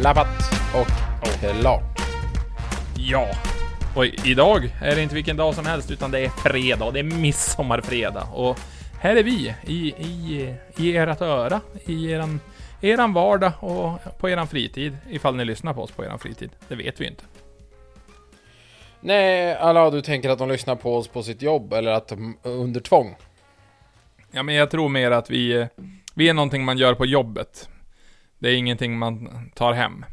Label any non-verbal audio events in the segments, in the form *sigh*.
klappat och klart. Ja. Och idag är det inte vilken dag som helst, utan det är fredag. Det är midsommarfredag. Och här är vi, i, i, i ert öra, i eran, eran vardag och på eran fritid. Ifall ni lyssnar på oss på eran fritid. Det vet vi inte. Nej, alla du tänker att de lyssnar på oss på sitt jobb eller att de under tvång? Ja, men jag tror mer att vi, vi är någonting man gör på jobbet. Det är ingenting man tar hem.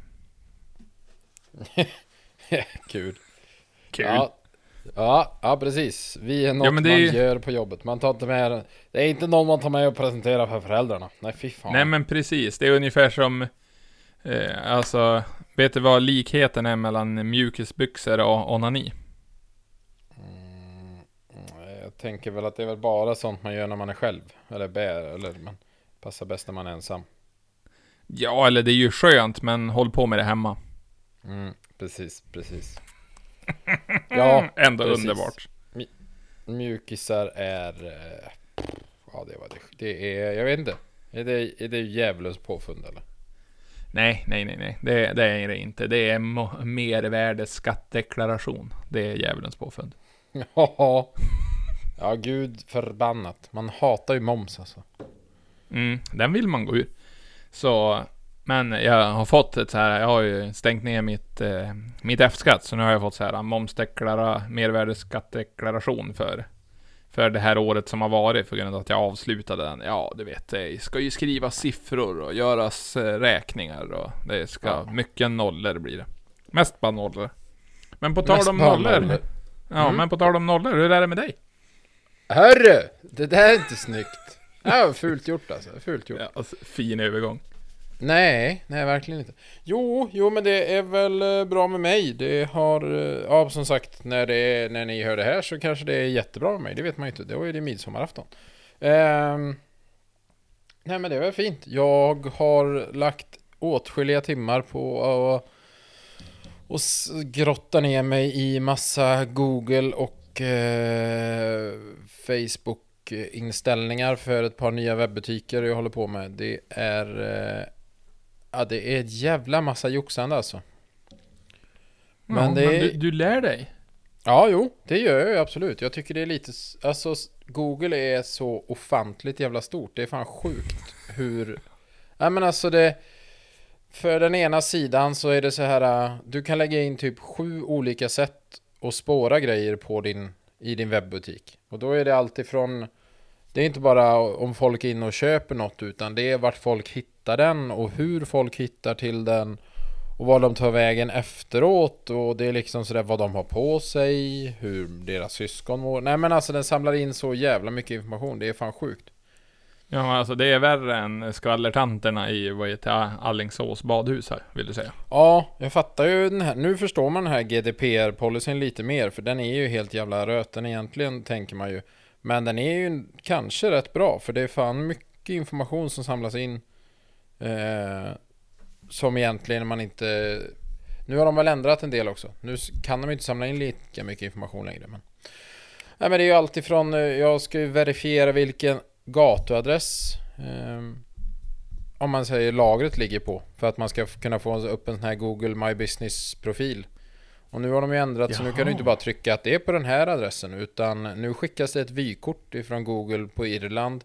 *laughs* Kul. Kul. Ja, ja, ja, precis. Vi är något Ja, man är- gör på jobbet. Man tar inte med Det är inte någon man tar med och presenterar för föräldrarna. Nej, fy fan. Nej men precis, det är ungefär som, eh, alltså, vet du vad likheten är mellan mjukisbyxor och onani? Mm, jag tänker väl att det är väl bara sånt man gör när man är själv. Eller bär, eller man passar bäst när man är ensam. Ja, eller det är ju skönt, men håll på med det hemma. Mm, precis, precis. *laughs* Ja, Ändå precis. underbart. mjukisar är... eh, Ja, det var det. Det är, jag vet inte. Är det, är det djävulens påfund eller? Nej, nej, nej, nej. Det, det är det inte. Det är mervärdesskattedeklaration. Det är djävulens påfund. *laughs* Ja, ja gud förbannat. Man hatar ju moms alltså. Mm, den vill man gå ur. Så, men jag har fått ett så här, jag har ju stängt ner mitt, eh, mitt F-skatt, så nu har jag fått så här momsdeklara, mervärdesskattedeklaration för, för det här året som har varit, för grund av att jag avslutade den. Ja, du vet, det ska ju skrivas siffror och göras eh, räkningar och det ska, Ja. mycket nollor blir det. Mest bara nollor. Men på tal om nollor. nollor. Ja, Mm. men på tal om nollor, hur är det med dig? Hörru! Det där är inte snyggt. Ja, fult gjort alltså. Fult gjort. Ja, alltså, fin övergång. Nej, nej verkligen inte. Jo, jo men det är väl eh, bra med mig. Det har, eh, ja som sagt, när, det är, när ni hör det här så kanske det är jättebra med mig. Det vet man ju inte. Då är det midsommarafton. Ehm, nej men det är väl fint. Jag har lagt åtskilliga timmar på att och grotta ner mig i massa Google och eh, Facebook inställningar för ett par nya webbutiker jag håller på med. Det är eh, Ja det är ett jävla massa joxande alltså. Men Men, det men du, du lär dig. Ja jo, det gör jag absolut. Jag tycker det är lite Alltså Google är så ofantligt jävla stort. Det är fan sjukt hur Nej men alltså det För den ena sidan så är det så här äh, Du kan lägga in typ sju olika sätt att spåra grejer på din I din webbutik. Och då är det alltifrån Det är inte bara om folk är inne och köper något utan det är vart folk hittar den och hur folk hittar till den och vad de tar vägen efteråt och det är liksom sådär vad de har på sig, hur deras syskon mår. Nej men alltså den samlar in så jävla mycket information, det är fan sjukt. Ja, men alltså det är värre än skvallertanterna i, vad heter det, Allingsås badhus här, vill du säga. Ja, jag fattar ju den här, nu förstår man den här GDPR-policyn lite mer för den är ju helt jävla röten egentligen tänker man ju. Men den är ju kanske rätt bra för det är fan mycket information som samlas in. Eh, som egentligen man inte... Nu har de väl ändrat en del också. Nu kan de ju inte samla in lika mycket information längre. Men... Nej men det är ju alltifrån, eh, jag ska ju verifiera vilken gatuadress ehm, om man säger lagret ligger på. För att man ska kunna få upp en sån här Google My Business profil. Och nu har de ju ändrat så nu kan du Jaha. inte bara trycka att det är på den här adressen utan nu skickas det ett vykort ifrån Google på Irland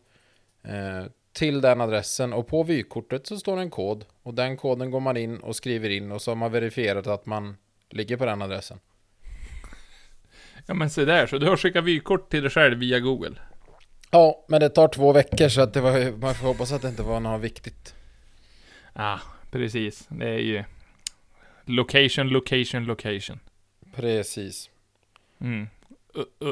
eh, till den adressen och på vykortet så står det en kod och den koden går man in och skriver in och så har man verifierat att man ligger på den adressen. Ja men se där, så du har skickat vykort till dig själv via Google. Ja, men det tar två veckor så att det var, man får hoppas att det inte var något viktigt. Ah, precis. Det är ju location, location, location. Precis. Mm.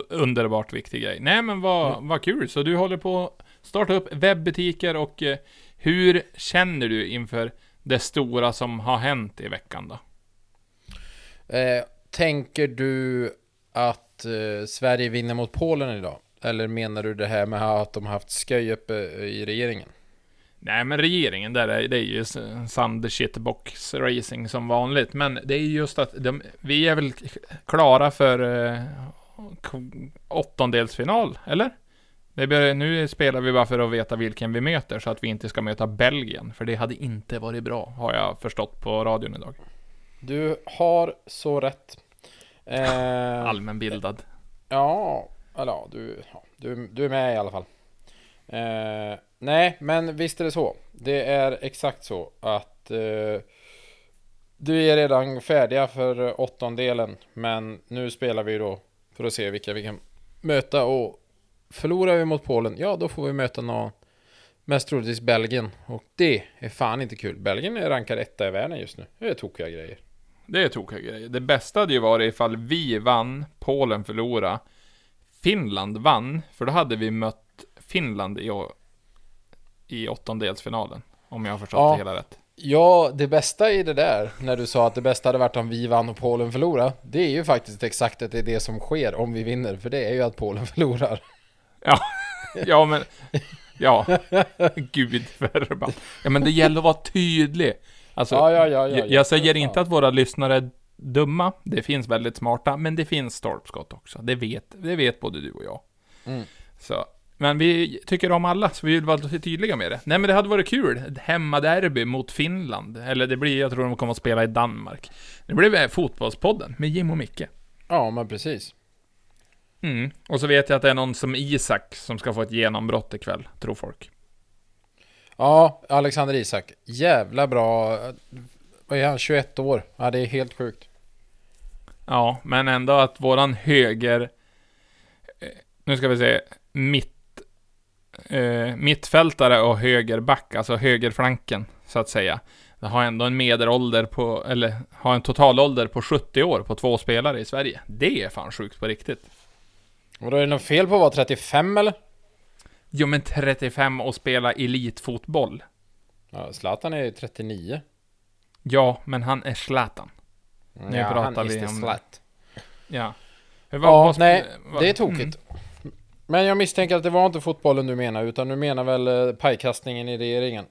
Underbart viktig grej. Nej men vad, vad kul, så du håller på att starta upp webbutiker och eh, hur känner du inför det stora som har hänt i veckan då? Eh, tänker du att eh, Sverige vinner mot Polen idag? Eller menar du det här med att de haft sköj uppe i regeringen? Nej men regeringen där, är, det är ju s- sand shitbox racing som vanligt. Men det är ju just att de, vi är väl klara för eh, åttondelsfinal, eller? Det bör, nu spelar vi bara för att veta vilken vi möter, så att vi inte ska möta Belgien. För det hade inte varit bra, har jag förstått på radion idag. Du har så rätt. Eh, *laughs* Allmänbildad. Ja, eller ja, du, ja, du, du är med i alla fall. Eh, nej, men visst är det så. Det är exakt så att eh, du är redan färdiga för åttondelen. Men nu spelar vi då för att se vilka vi kan möta. Och förlorar vi mot Polen, ja då får vi möta någon Mest troligtvis Belgien. Och det är fan inte kul. Belgien är rankad etta i världen just nu. Det är tokiga grejer. Det är tokiga grejer. Det bästa hade ju varit ifall vi vann, Polen förlorade, Finland vann, för då hade vi mött Finland i, i åttondelsfinalen. Om jag har förstått Ja. det hela rätt. Ja, det bästa i det där, när du sa att det bästa hade varit om vi vann och Polen förlorade, det är ju faktiskt exakt att det är det som sker om vi vinner, för det är ju att Polen *laughs* förlorar. Ja, men... Ja, gud förbannat. Ja, men det gäller att vara tydlig. Alltså, ja, ja, ja, ja, jag, säger inte att våra lyssnare dumma. Det finns väldigt smarta, men det finns stolpskott också. Det vet, det vet både du och jag. Mm. Så. Men vi tycker om alla, så vi vill vara tydliga med det. Nej, men det hade varit kul. Ett hemmaderby mot Finland. Eller det blir, jag tror de kommer att spela i Danmark. Det blir väl Fotbollspodden med Jim och Micke. Ja, men precis. Mm. Och så vet jag att det är någon som Isak som ska få ett genombrott ikväll, tror folk. Ja, Alexander Isak. Jävla bra. Vad är han? 21 år? Ja, det är helt sjukt. Ja, men ändå att våran höger... eh, Nu ska vi se. Mitt... Eh, mittfältare och högerback, alltså högerflanken, så att säga. Det har ändå en medelålder på, eller har en totalålder på 70 år på två spelare i Sverige. Det är fan sjukt på riktigt. Och då är det något fel på att vara 35 eller? Jo men 35 och spela elitfotboll. Ja, Zlatan är 39. Ja, men han är Zlatan. Nu ja, pratar vi om- slat. Ja. Vad- Ja, sp- nej, vad- det är tokigt. Men jag misstänker att det var inte fotbollen du menar, utan du menar väl eh, pajkastningen i regeringen?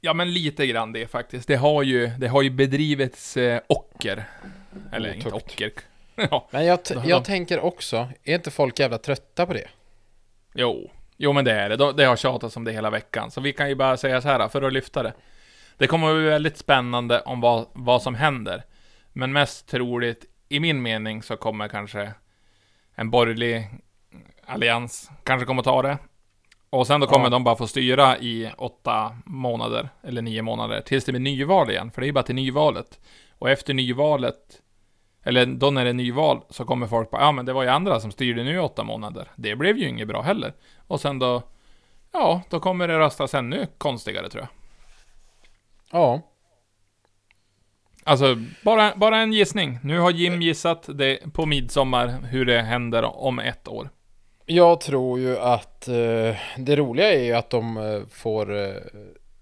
Ja, men lite grann det faktiskt. Det har ju, det har ju bedrivits eh, ocker. Eller inte Otukt. ocker. *laughs* ja, Men jag, jag tänker också, är inte folk jävla trötta på det? jo. Jo, men det är det. De- Det har tjatats om det hela veckan. Så vi kan ju bara säga så här, för att lyfta det. Det kommer att bli väldigt spännande om vad, vad som händer. Men mest troligt, i min mening, så kommer kanske en borgerlig allians kanske kommer ta det. Och sen då kommer Ja. de bara få styra i åtta månader, eller nio månader, tills det blir nyval igen. För det är ju bara till nyvalet. Och efter nyvalet, eller då när det är nyval, så kommer folk bara, ja men det var ju andra som styrde nu i åtta månader. Det blev ju inget bra heller. Och sen då, ja, då kommer det röstas ännu konstigare tror jag. Ja. Alltså, bara, bara en gissning. Nu har Jim gissat det på midsommar hur det händer om ett år. Jag tror ju att eh, det roliga är ju att de eh, får... Eh,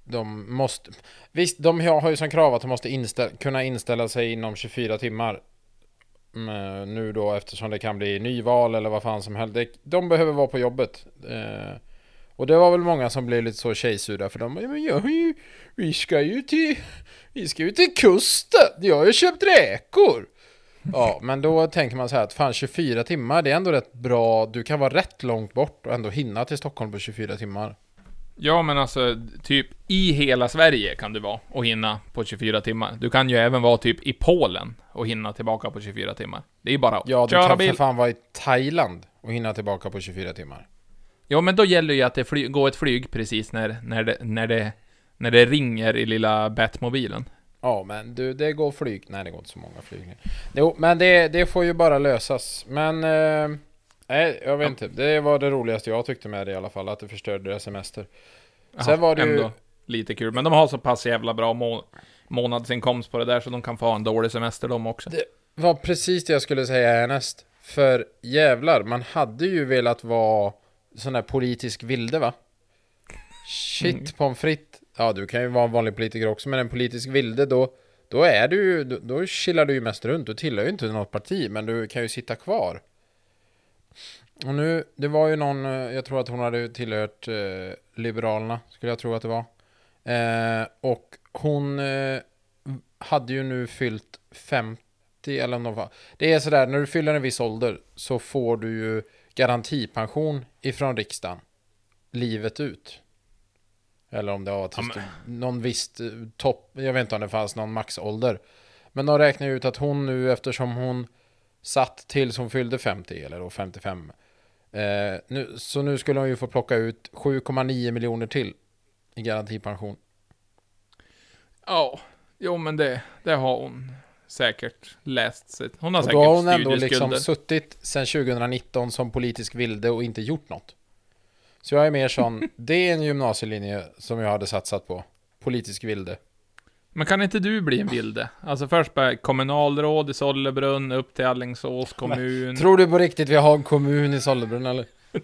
de måste... Visst, de har ju som krav att de måste inställa, kunna inställa sig inom 24 timmar. Mm, nu då eftersom det kan bli nyval eller vad fan som helst. De behöver vara på jobbet. Eh, och det var väl många som blev lite så tjejsura för de bara, men jag ju, vi ska ju till, vi ska ju till kusten. Jag har ju köpt räkor. Ja, men då tänker man så här att fan 24 timmar, det är ändå rätt bra. Du kan vara rätt långt bort och ändå hinna till Stockholm på 24 timmar. Ja, men alltså, typ i hela Sverige kan du vara och hinna på 24 timmar. Du kan ju även vara typ i Polen och hinna tillbaka på 24 timmar. Det är ju bara att Ja, du köra kan bil. för fan vara i Thailand och hinna tillbaka på 24 timmar. Ja, men då gäller ju att det fly- går ett flyg precis när, när, det, när, det, när det ringer i lilla Batmobilen. Ja, men du, det går flyg. Nej, det går inte så många flyg. Jo, men det, det får ju bara lösas. Men... Eh, nej, jag vet Ja. inte. Det var det roligaste jag tyckte med det i alla fall, att det förstörde deras semester. Jaha, Sen var det ju- ändå lite kul. Men de har så pass jävla bra må- månadsinkomst på det där så de kan få ha en dålig semester de också. Det var precis det jag skulle säga härnäst. För jävlar, man hade ju velat vara sån där politisk vilde va? Shit, Mm. pommes frites. Ja, du kan ju vara en vanlig politiker också, men en politisk vilde då, då är du ju, då, då chillar du ju mest runt. Du tillhör ju inte något parti, men du kan ju sitta kvar. Och nu, det var ju någon, eh, jag tror att hon hade tillhört eh, Liberalerna, skulle jag tro att det var. Eh, och hon eh, hade ju nu fyllt 50 eller om de var. Det är sådär, när du fyller en viss ålder så får du ju garantipension ifrån riksdagen livet ut. Eller om det var Ja, någon visst eh, topp, jag vet inte om det fanns någon maxålder. Men de räknar ju ut att hon nu, eftersom hon satt tills hon fyllde 50, eller då 55. Eh, nu, så nu skulle hon ju få plocka ut 7,9 miljoner till i garantipension. Ja, jo men det, det har hon säkert läst sig. Hon har Och säkert då har hon ändå liksom suttit sedan 2019 som politisk vilde och inte gjort något. Så jag är mer sån, *laughs* det är en gymnasielinje som jag hade satsat på. Politisk vilde. Men kan inte du bli en vilde? Alltså först bara kommunalråd i Sollebrunn, upp till Alingsås kommun. Tror du på riktigt vi har en kommun i Sollebrunn eller? *laughs*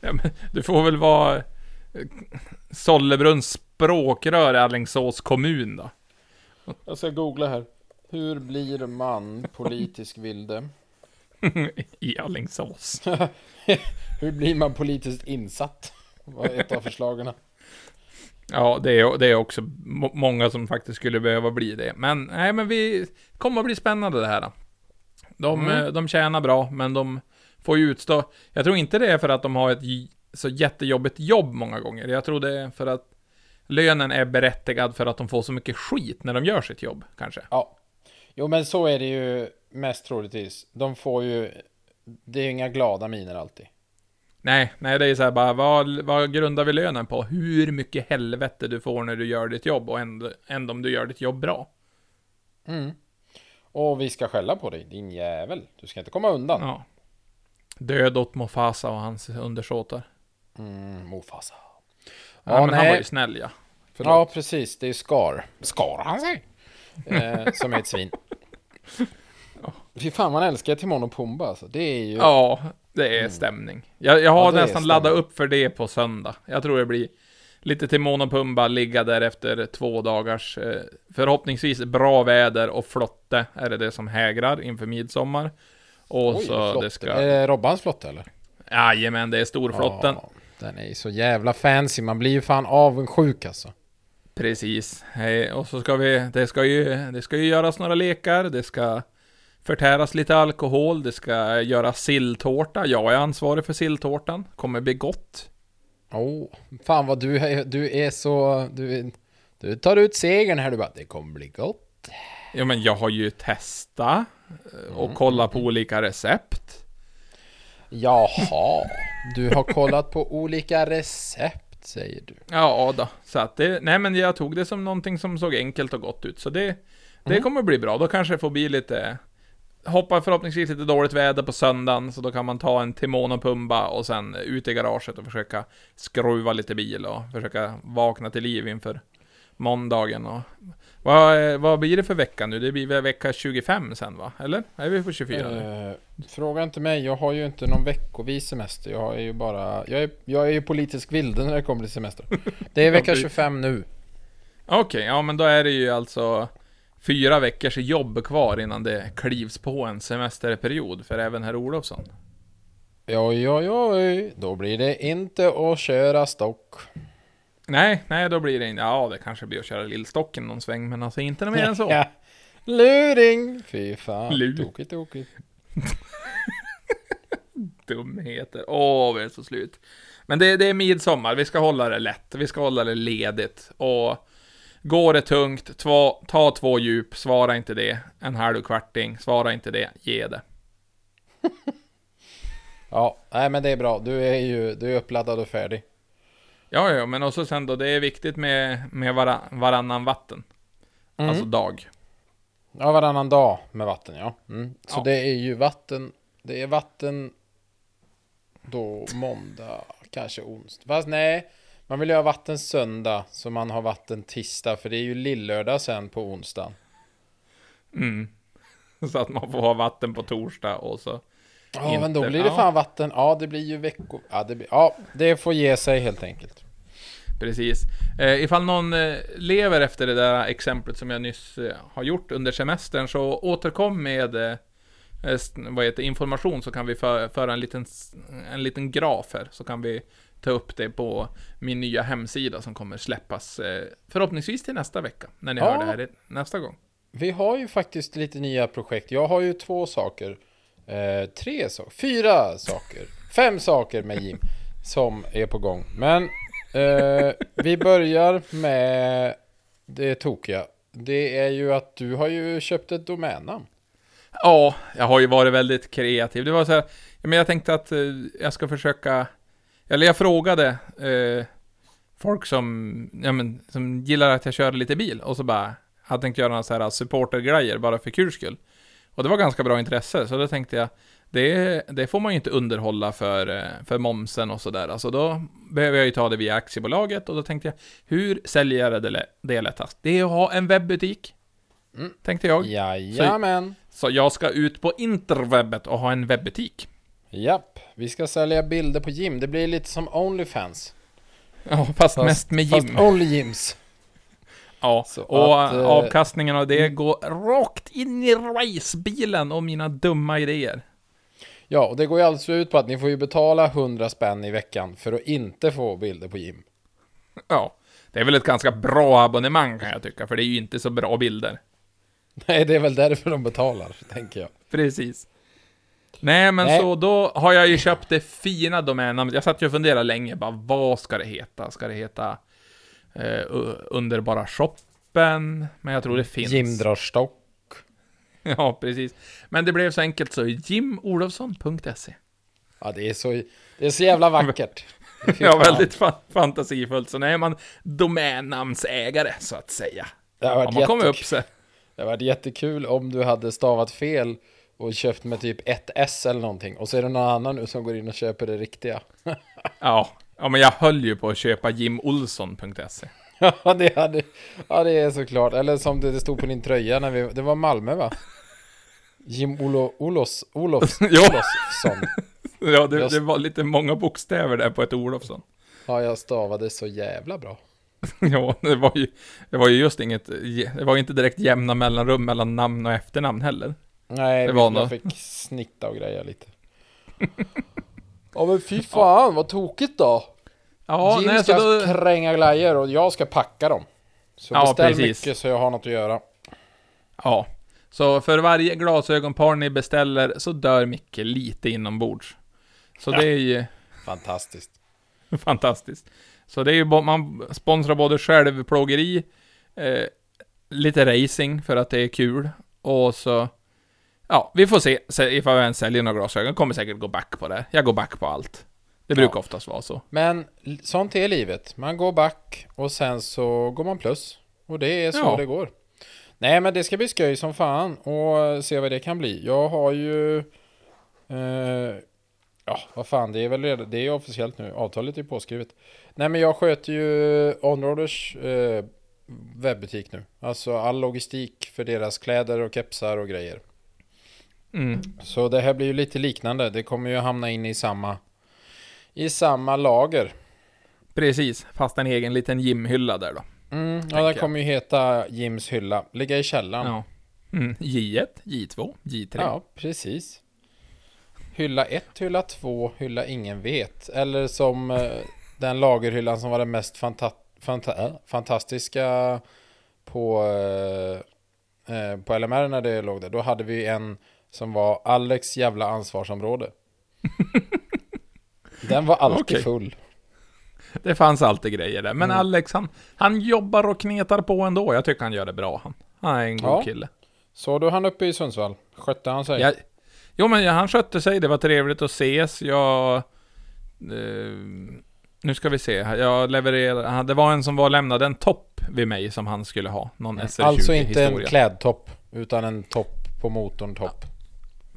Ja, men du får väl vara eh, Sollebrunns språkrör i Alingsås kommun då. Jag ska googla här. Hur blir man politisk vilde? *laughs* I Alingsås. *laughs* Hur blir man politiskt insatt? Var ett av förslagen. Ja, det är, det är också må- många som faktiskt skulle behöva bli det. Men nej, men vi kommer att bli spännande det här. De, Mm. eh, de tjänar bra, men de får ju utstå. Jag tror inte det är för att de har ett så jättejobbigt jobb många gånger. Jag tror det är för att lönen är berättigad för att de får så mycket skit när de gör sitt jobb, kanske. Ja. Jo men så är det ju mest troligtvis. De får ju... Det är inga glada miner alltid. Nej, nej, det är så här bara, vad, vad grundar vi lönen på? Hur mycket helvete du får när du gör ditt jobb och ändå, ändå om du gör ditt jobb bra. Mm. Och vi ska skälla på dig, din jävel. Du ska inte komma undan. Ja. Död åt Mofasa och hans undersåtar. Mm, Mufasa. Ja, Ja, men han nej. var ju snäll ja. Förlåt. Ja, precis. Det är Scar. Skar han sig? Eh, som är ett svin. Fy fan, man älskar Timon och Pumba alltså. Det är ju... Ja, det är stämning. Jag, jag har Mm. Ja, nästan laddat upp för det på söndag. Jag tror det blir lite Timon och Pumba, ligga där efter två dagars eh, förhoppningsvis bra väder och flotte är det det som hägrar inför midsommar. Och Oj, så flotte. det ska... Är det Robbans flotte eller? Jajamän, det är storflotten. Ja, den är ju så jävla fancy. Man blir ju fan avundsjuk alltså. Precis. Och så ska vi, det ska ju, det ska ju göras några lekar, det ska förtäras lite alkohol, det ska göras silltårta. Jag är ansvarig för silltårtan. Kommer bli gott. Åh, fan vad du är, du är så... Du, du tar ut segern här du bara. Det kommer bli gott. Ja, men jag har ju testat eh, och kollat på olika recept. Jaha, du har kollat på olika recept säger du. Ja då, så att det, nej men jag tog det som någonting som såg enkelt och gott ut. Så det, det kommer bli bra. Då kanske det får bli lite, hoppa förhoppningsvis lite dåligt väder på söndagen, så då kan man ta en Timon och Pumba och sen ut i garaget och försöka skruva lite bil och försöka vakna till liv inför måndagen och vad, vad blir det för vecka nu? Det blir väl vecka 25 sen va? Eller? Är vi på 24 nu? Eh, fråga inte mig, jag har ju inte någon veckovis semester. Jag är ju bara... Jag är, jag är ju politisk vilde när det kommer till semester. Det är *laughs* vecka Ja, du- 25 nu. Okej, ja men då är det ju alltså fyra veckors jobb kvar innan det klivs på en semesterperiod för även herr Olofsson. Oj, oj, oj. Då blir det inte att köra stock. Nej, nej då blir det inte, ja det kanske blir att köra lillstocken någon sväng men alltså inte mer än så. *laughs* Ja. Luring! Fy fan, Lur. tokigt, tokigt. *laughs* Dumheter, åh vi är så slut. Men det, det är midsommar, vi ska hålla det lätt, vi ska hålla det ledigt och Går det tungt, två, ta två djup, svara inte det. En halv kvarting, svara inte det, ge det. *laughs* Ja, nej men det är bra. Du är ju du är uppladdad och färdig. Ja, ja, men också sen då, det är viktigt med, med vara, varannan vatten. Mm. Alltså dag. Ja, varannan dag med vatten, ja. Mm. Så Ja. det är ju vatten. Det är vatten då måndag, kanske onsdag. Fast nej, man vill ju ha vatten söndag så man har vatten tisdag. För det är ju lillördag sen på onsdagen. Mm. *laughs* Så att man får ha vatten på torsdag och så. Ja, Inte- men då blir det ja. fan vatten. Ja, det blir ju veckor. Ja, det, blir, ja, det får ge sig helt enkelt. Precis. Eh, ifall någon eh, lever efter det där exemplet som jag nyss eh, har gjort under semestern så återkom med eh, vad heter, information så kan vi för, föra en liten, en liten graf här så kan vi ta upp det på min nya hemsida som kommer släppas eh, förhoppningsvis till nästa vecka när ni Ja. hör det här nästa gång. Vi har ju faktiskt lite nya projekt. Jag har ju två saker. Eh, tre saker. Fyra saker. Fem saker med Jim som är på gång. Men eh, vi börjar med det tokiga. Det är ju att du har ju köpt ett domännamn. Ja, jag har ju varit väldigt kreativ. Det var så här, men jag tänkte att eh, jag ska försöka, eller jag frågade eh, folk som, ja, men, som gillar att jag kör lite bil och så bara, jag tänkte göra några så här supportergrejer bara för kul skull. Och det var ganska bra intresse, så då tänkte jag, det, det får man ju inte underhålla för, eh, för momsen och sådär. Alltså då behöver jag ju ta det via aktiebolaget och då tänkte jag, hur säljer jag det, det lättast? Det är att ha en webbutik. Mm. Tänkte jag. Jajamän. Så jag ska ut på interwebbet och ha en webbutik. Japp, vi ska sälja bilder på Jim. Det blir lite som Onlyfans. Ja, fast, mest med Jim. Fast Only Jims. Ja, Så och att, eh, avkastningen av det går rakt in i racebilen och mina dumma idéer. Ja, och det går ju alltså ut på att ni får ju betala 100 spänn i veckan för att inte få bilder på Jim. Ja, det är väl ett ganska bra abonnemang kan jag tycka, för det är ju inte så bra bilder. Nej, det är väl därför de betalar, tänker jag. Precis. Nej, men Nej. så då har jag ju köpt det fina domännamnet. Jag satt ju och funderade länge, bara vad ska det heta? Ska det heta eh, Underbara shoppen? Men jag tror det finns. Jim drar stock. *laughs* Ja, precis. Men det blev så enkelt så, jimolofsson.se. Ja, det är så, det är så jävla vackert. *laughs* Ja, fan. väldigt fa fantasifullt. Så är man domännamnsägare, så att säga. Det har varit kommit upp jättekul. sig. Det har varit jättekul om du hade stavat fel och köpt med typ ett S eller någonting. Och så är det någon annan nu som går in och köper det riktiga. *laughs* Ja. Ja, men jag höll ju på att köpa jimolsson.se. *laughs* Ja, det hade, ja, det är såklart. Eller som det, det stod på din tröja när vi, det var Malmö va? Jim Olo, Olofs, *laughs* Ja. Olofsson. Ja, det, det var lite många bokstäver där på ett Olofsson. Ja, jag stavade så jävla bra. *laughs* Ja, det var ju, det var ju just inget, det var ju inte direkt jämna mellanrum mellan namn och efternamn heller. Nej, Det var jag nog. fick snitta och greja lite. Ja men fy fan, vad tokigt då. Ja, Jim nej, ska då, kränga glajjor och jag ska packa dem. Så Ja, beställ precis. mycket så jag har något att göra. ja. Så för varje glasögonpar ni beställer så dör Micke lite inombords. Så det är ju Fantastiskt. *laughs* fantastiskt. Så det är ju, man sponsrar både självplågeri, eh, lite racing för att det är kul, och så Ja, vi får se, ifall jag ens säljer några glasögon. Jag kommer säkert gå back på det. Jag går back på allt. Det brukar Ja. oftast vara så. Men sånt är livet. Man går back och sen så går man plus. Och det är så Ja. det går. Nej men det ska bli skoj som fan och se vad det kan bli. Jag har ju... Eh, ja, vad fan, det är väl redan, det är officiellt nu. Avtalet är påskrivet. Nej men jag sköter ju Onroaders eh, webbutik nu. Alltså all logistik för deras kläder och kepsar och grejer. Mm. Så det här blir ju lite liknande. Det kommer ju hamna in i samma, i samma lager. Precis, fast en egen liten gymhylla där då. Mm, ja, jag. kommer ju heta Jims hylla. Ligga i källaren. Ja, Ja. Mm. J1, J2, J3. precis. Hylla 1, hylla 2, hylla ingen vet. Eller som eh, den lagerhyllan som var den mest fanta fanta äh, fantastiska på, eh, eh, på LMR när det låg där. Då hade vi en som var Alex jävla ansvarsområde. *laughs* den var alltid Okej. full. Det fanns alltid grejer där. Men Mm. Alex, han, han jobbar och knetar på ändå. Jag tycker han gör det bra han. Han är en god Ja. kille. Så du han uppe i Sundsvall? Skötte han sig? Jag, jo men ja, han skötte sig, det var trevligt att ses. Jag... Eh, nu ska vi se. Jag levererade... Det var en som var lämnade en topp vid mig som han skulle ha. Någon SR20 Alltså inte en klädtopp, utan en topp på motorn topp.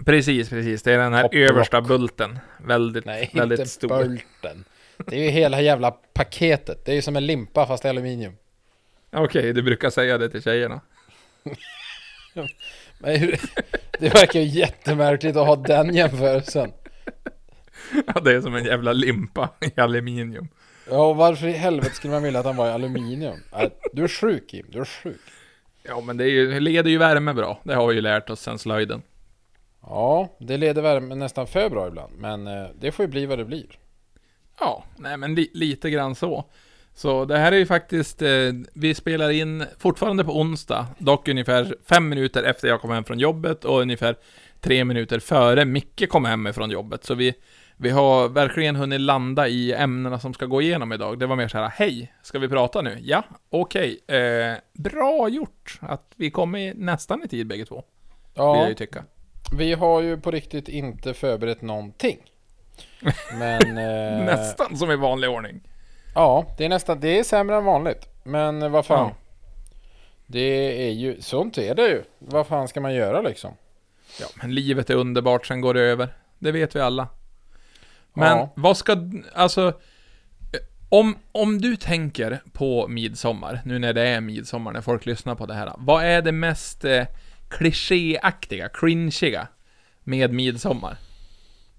Precis, precis. Det är den här översta bulten. Väldigt, Nej, väldigt inte stor. bulten. Det är ju hela jävla paketet. Det är ju som en limpa fast i aluminium. Okej, du brukar säga det till tjejerna. *laughs* Men hur, det verkar ju jättemärkligt att ha den jämförelsen. *laughs* Ja, det är som en jävla limpa i aluminium. Ja, och varför i helvete skulle man vilja att han var i aluminium? Du är sjuk Kim, du är sjuk. Ja, men det är ju, leder ju värme bra. Det har vi ju lärt oss sen slöjden. Ja, det leder värme nästan för bra ibland. Men eh, det får ju bli vad det blir. Ja, nej men li, lite grann så. Så det här är ju faktiskt, eh, vi spelar in fortfarande på onsdag, dock ungefär fem minuter efter jag kom hem från jobbet och ungefär tre minuter före Micke kom hem från jobbet. Så vi, vi har verkligen hunnit landa i ämnena som ska gå igenom idag. Det var mer så här, hej, ska vi prata nu? Ja, okej. Eh, bra gjort att vi kom i nästan i tid bägge två. Vill jag Ja, ju tycka. Vi har ju på riktigt inte förberett någonting. *laughs* Men... eh, Nästan som i vanlig ordning. Ja, det är nästan, det är sämre än vanligt. Men vad fan. Ja. Det är ju, sånt är det ju. Vad fan ska man göra liksom? Ja, men livet är underbart, sen går det över. Det vet vi alla. Men Ja. vad ska, alltså, eh, om, om du tänker på midsommar, nu när det är midsommar, när folk lyssnar på det här. Vad är det mest eh, klichéaktiga, cringiga med midsommar?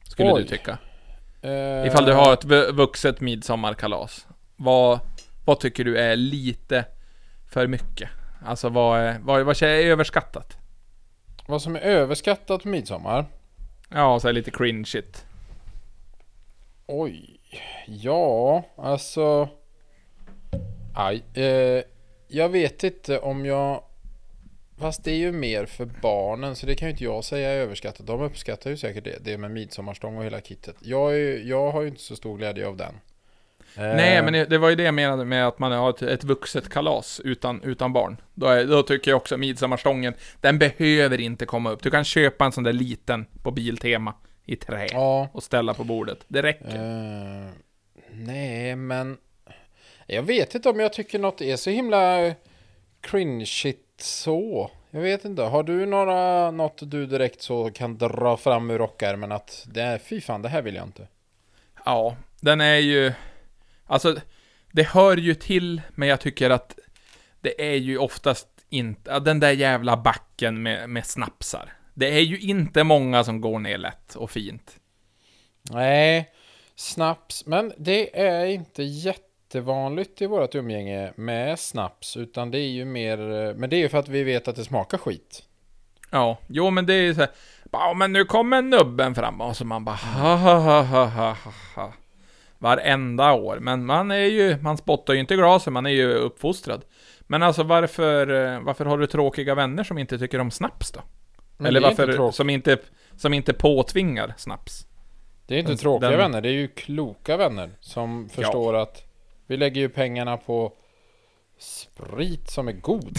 Skulle Oj. du tycka. Eh, Ifall du har ett vu- vuxet midsommarkalas. Vad, vad tycker du är lite för mycket? Alltså vad är, vad, vad är överskattat? Vad som är överskattat på midsommar? Ja, så lite cringeigt. Oj. Ja, alltså... Aj. Eh, jag vet inte om jag... Fast det är ju mer för barnen så det kan ju inte jag säga är överskattat. De uppskattar ju säkert det. Det med midsommarstång och hela kittet. Jag, är, jag har ju inte så stor glädje av den. Eh, Nej, men det, var ju det jag menade med att man har ett, ett vuxet kalas utan, utan barn. Då, är, då tycker jag också midsommarstången, den behöver inte komma upp. Du kan köpa en sån där liten på Biltema i trä Ja. och ställa på bordet. Det räcker. Eh, nej, men... Jag vet inte om jag tycker något är så himla cringeigt så. Jag vet inte. Har du några, något du direkt så kan dra fram ur rockärmen att det är, fy fan, det här vill jag inte. Ja, den är ju... Alltså, det hör ju till, men jag tycker att det är ju oftast inte... Den där jävla backen med, med snapsar. Det är ju inte många som går ner lätt och fint. Nej, snaps. Men det är inte jättevanligt i vårt umgänge med snaps. Utan det är ju mer... eh, Men det är ju för att vi vet att det smakar skit. Ja, jo men det är ju så här, "Ja, men nu kommer nubben fram och så man bara ha ha ha ha ha ha Varenda år, men man är ju, man spottar ju inte i glasen, man är ju uppfostrad. Men alltså varför, eh, varför har du tråkiga vänner som inte tycker om snaps då? Men Eller inte varför, tråkigt. som inte, som inte påtvingar snaps? Det är inte Den- tråkiga den- vänner, det är ju kloka vänner som förstår att vi lägger ju pengarna på sprit som är god.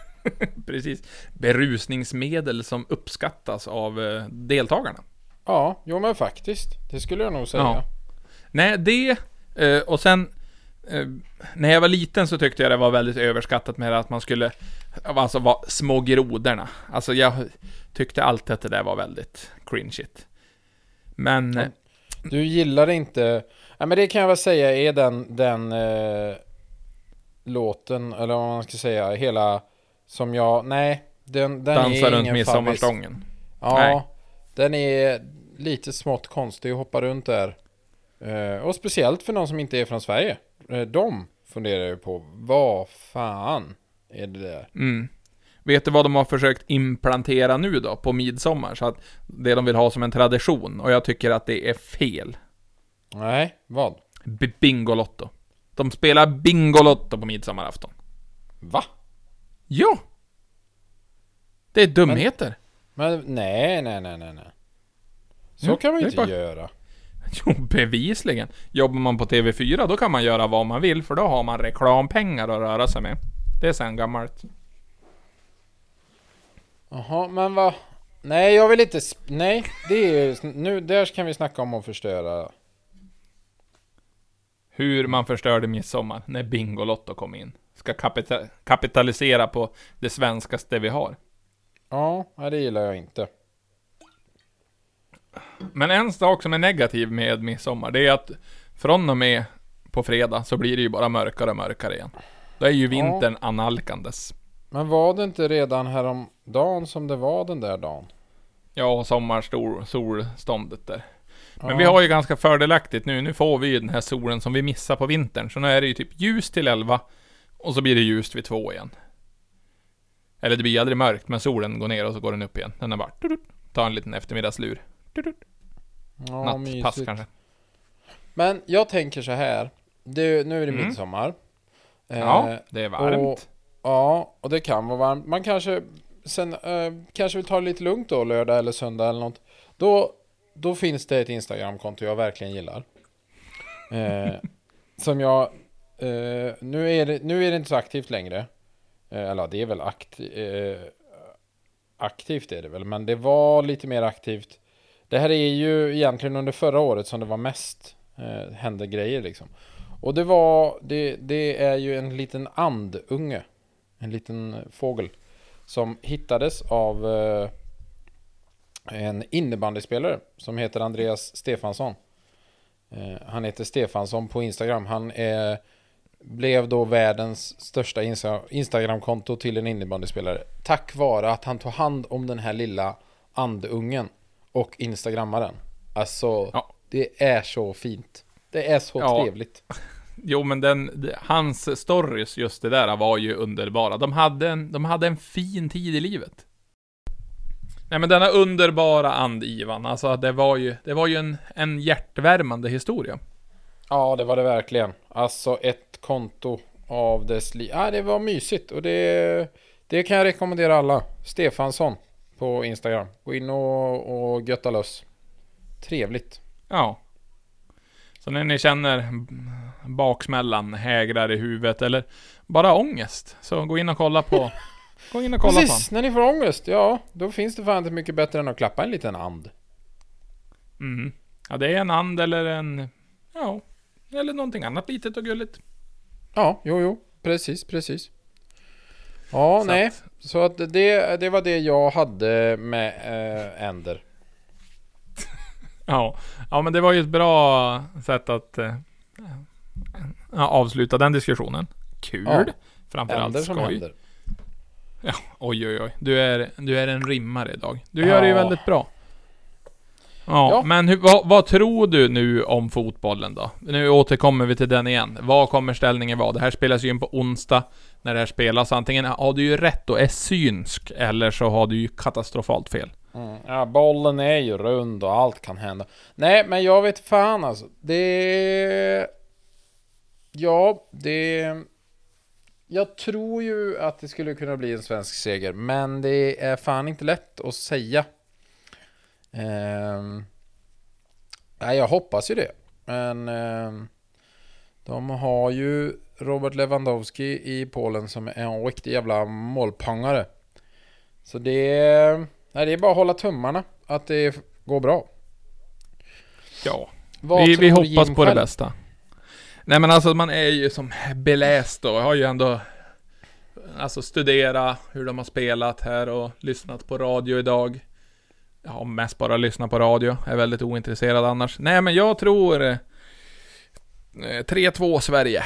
*laughs* Precis. Berusningsmedel som uppskattas av eh, deltagarna. Ja, jo men faktiskt. Det skulle jag nog säga. Ja. Nej, det eh, och sen eh, när jag var liten så tyckte jag det var väldigt överskattat med att man skulle alltså vara små grodorna. Alltså jag tyckte alltid att det där var väldigt cringeigt. Men Du gillar inte... Ja, men det kan jag väl säga är den, den eh, låten, eller vad man ska säga, hela som jag... Nej, den, den dansa är runt ingen midsommarstången. Ja, Nej. den är lite smått konstig att hoppa runt där. Eh, och speciellt för någon som inte är från Sverige. Eh, de funderar ju på, vad fan är det där? Mm. Vet du vad de har försökt implantera nu då, på midsommar? Så att det de vill ha som en tradition, och jag tycker att det är fel. Nej, vad? B- Bingolotto. De spelar Bingolotto på midsommarafton. Va? Ja! Det är dumheter. Men nej, nej, nej, nej, nej. Så Jo, kan man ju inte bara- göra. *laughs* Jo, bevisligen. Jobbar man på TV4, då kan man göra vad man vill, för då har man reklampengar att röra sig med. Det är sen gammalt. Jaha, men vad? Nej, jag vill inte... Nej, det är ju... Nu, där kan vi snacka om att förstöra. Hur man förstörde midsommar när Bingolotto kom in. Ska kapita- kapitalisera på det svenskaste vi har. Ja, det gillar jag inte. Men en sak som är negativ med midsommar, det är att från och med på fredag så blir det ju bara mörkare och mörkare igen. Då är ju vintern analkandes. Men var det inte redan häromdagen som det var den där dagen? Ja, sommarstor, solståndet där. Men Ja. vi har ju ganska fördelaktigt nu. Nu får vi ju den här solen som vi missar på vintern. Så nu är det ju typ ljus till 11 och så blir det ljust vid två igen. Eller det blir aldrig mörkt, men solen går ner och så går den upp igen. Den är bara... Tar en liten eftermiddagslur. Ja, Nattpass mysigt. kanske. Men jag tänker så här. Det, nu är det Mm. midsommar. Eh, Ja, det är varmt. och- Ja, och det kan vara varmt. Man kanske sen eh, kanske vill ta det lite lugnt då, lördag eller söndag eller något. Då då finns det ett Instagramkonto jag verkligen gillar. Eh, *laughs* som jag, eh, nu, är det, nu är det inte så aktivt längre. Eh, eller det är väl aktivt. eh, aktivt är det väl, men det var lite mer aktivt. Det här är ju egentligen under förra året som det var mest eh, hände grejer liksom. Och det var, det, det är ju en liten andunge. En liten fågel. Som hittades av eh, en innebandyspelare som heter Andreas Stefansson. Eh, han heter Stefansson på Instagram. Han är, blev då världens största Insta Instagramkonto till en innebandyspelare. Tack vare att han tog hand om den här lilla andungen och instagrammaren. Alltså, Ja. det är så fint. Det är så Ja. trevligt. *laughs* Jo, men den, de- hans stories, just det där, var ju underbara. De hade en, de hade en fin tid i livet. Nej, men denna underbara and-Ivan, alltså det var ju, det var ju en, en hjärtvärmande historia. Ja, det var det verkligen. Alltså ett konto av dess liv. Ja, det var mysigt och det, det kan jag rekommendera alla. Stefansson på Instagram. Gå in och, och götta löss. Trevligt. Ja. Så när ni känner baksmällan hägrar i huvudet, eller bara ångest, så gå in och kolla på... gå in och kolla Precis, när ni får ångest, ja, då finns det fan inte mycket bättre än att klappa en liten and. mm. Ja, det är en and eller en... Ja, eller någonting annat litet och gulligt. Ja, jo, jo, precis, precis. Ja, Så nej, att- så att det, det var det jag hade med äh, änder. *laughs* Ja, ja men det var ju ett bra sätt att eh, ja, avsluta den diskussionen. Kul. Ja, Framförallt Änder som skoj. Händer. Oj, oj, oj. Du är, du är en rimmare idag. Du gör det ju Ja. väldigt bra. Ja, Ja. men hur, vad, vad tror du nu om fotbollen då? Nu återkommer vi till den igen. Vad kommer ställningen vara? Det här spelas ju in på onsdag när det här spelas. Antingen har du ju rätt och är synsk, eller så har du ju katastrofalt fel. Mm. Ja, bollen är ju rund och allt kan hända. Nej, men jag vet fan alltså. Det... Ja, det... Jag tror ju att det skulle kunna bli en svensk seger, men det är fan inte lätt att säga. Ehm... Nej, jag hoppas ju det. Men... ehm, De har ju Robert Lewandowski i Polen som är en riktig jävla målpangare. Så det... Nej, det är bara att hålla tummarna att det går bra. Ja. Vad vi, vi hoppas på det själv? bästa. Nej men alltså man är ju som beläst. Jag har ju ändå Alltså studera hur de har spelat här och lyssnat på radio idag. Jag har mest bara lyssnat på radio. Jag är väldigt ointresserad annars. Nej men jag tror eh, 3-2 Sverige.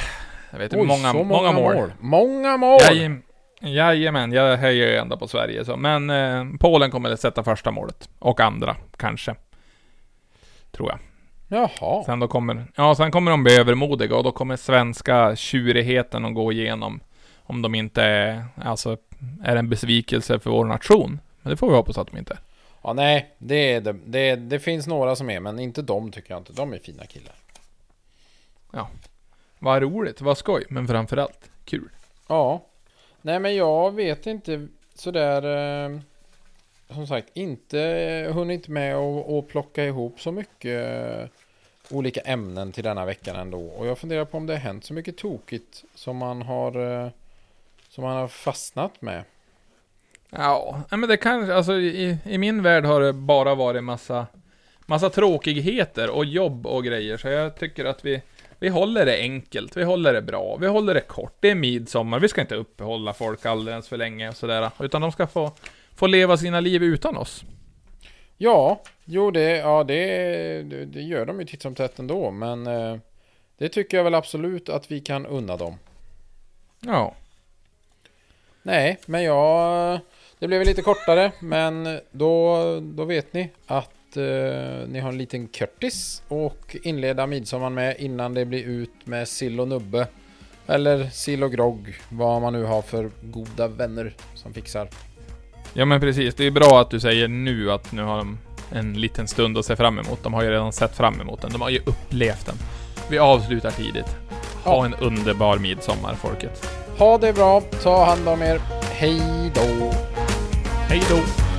Jag vet inte, Oj, många, så många, mål. Många mål! Jajem, jajamän, jag höjer ju ändå på Sverige så. Men eh, Polen kommer att sätta första målet. Och andra, kanske. Tror jag. Jaha. Sen då kommer, ja, sen kommer de bli övermodiga och då kommer svenska tjurigheten att gå igenom. Om de inte är, alltså, är en besvikelse för vår nation. Men det får vi hoppas att de inte är. Ja, nej, det, är det, det, finns några som är, men inte de tycker jag inte. De är fina killar. Vad roligt, vad skoj, men framförallt kul. Ja. Nej, men jag vet inte sådär... Eh, som sagt, inte hunnit med att att plocka ihop så mycket eh, olika ämnen till denna veckan ändå. Och jag funderar på om det har hänt så mycket tokigt som man har, eh, som man har fastnat med. Ja, men det kan, alltså i, i min värld har det bara varit massa, massa tråkigheter och jobb och grejer. Så jag tycker att vi, vi håller det enkelt, vi håller det bra, vi håller det kort. Det är midsommar, vi ska inte uppehålla folk alldeles för länge och sådär. Utan de ska få, få leva sina liv utan oss. Ja, jo det, ja, det, det, gör de ju titt som tätt ändå. Men eh, det tycker jag väl absolut att vi kan unna dem. Ja. Nej, men jag... Det blev lite kortare, men då, då vet ni att eh, ni har en liten Curtis och inleda midsommar med innan det blir ut med sill och nubbe. Eller sill och grogg, vad man nu har för goda vänner som fixar. Ja men precis, det är bra att du säger nu att nu har de en liten stund att se fram emot. De har ju redan sett fram emot den, de har ju upplevt den. Vi avslutar tidigt. Ha Ja. en underbar midsommar folket. Ha det bra, ta hand om er. Hej då! Hej då!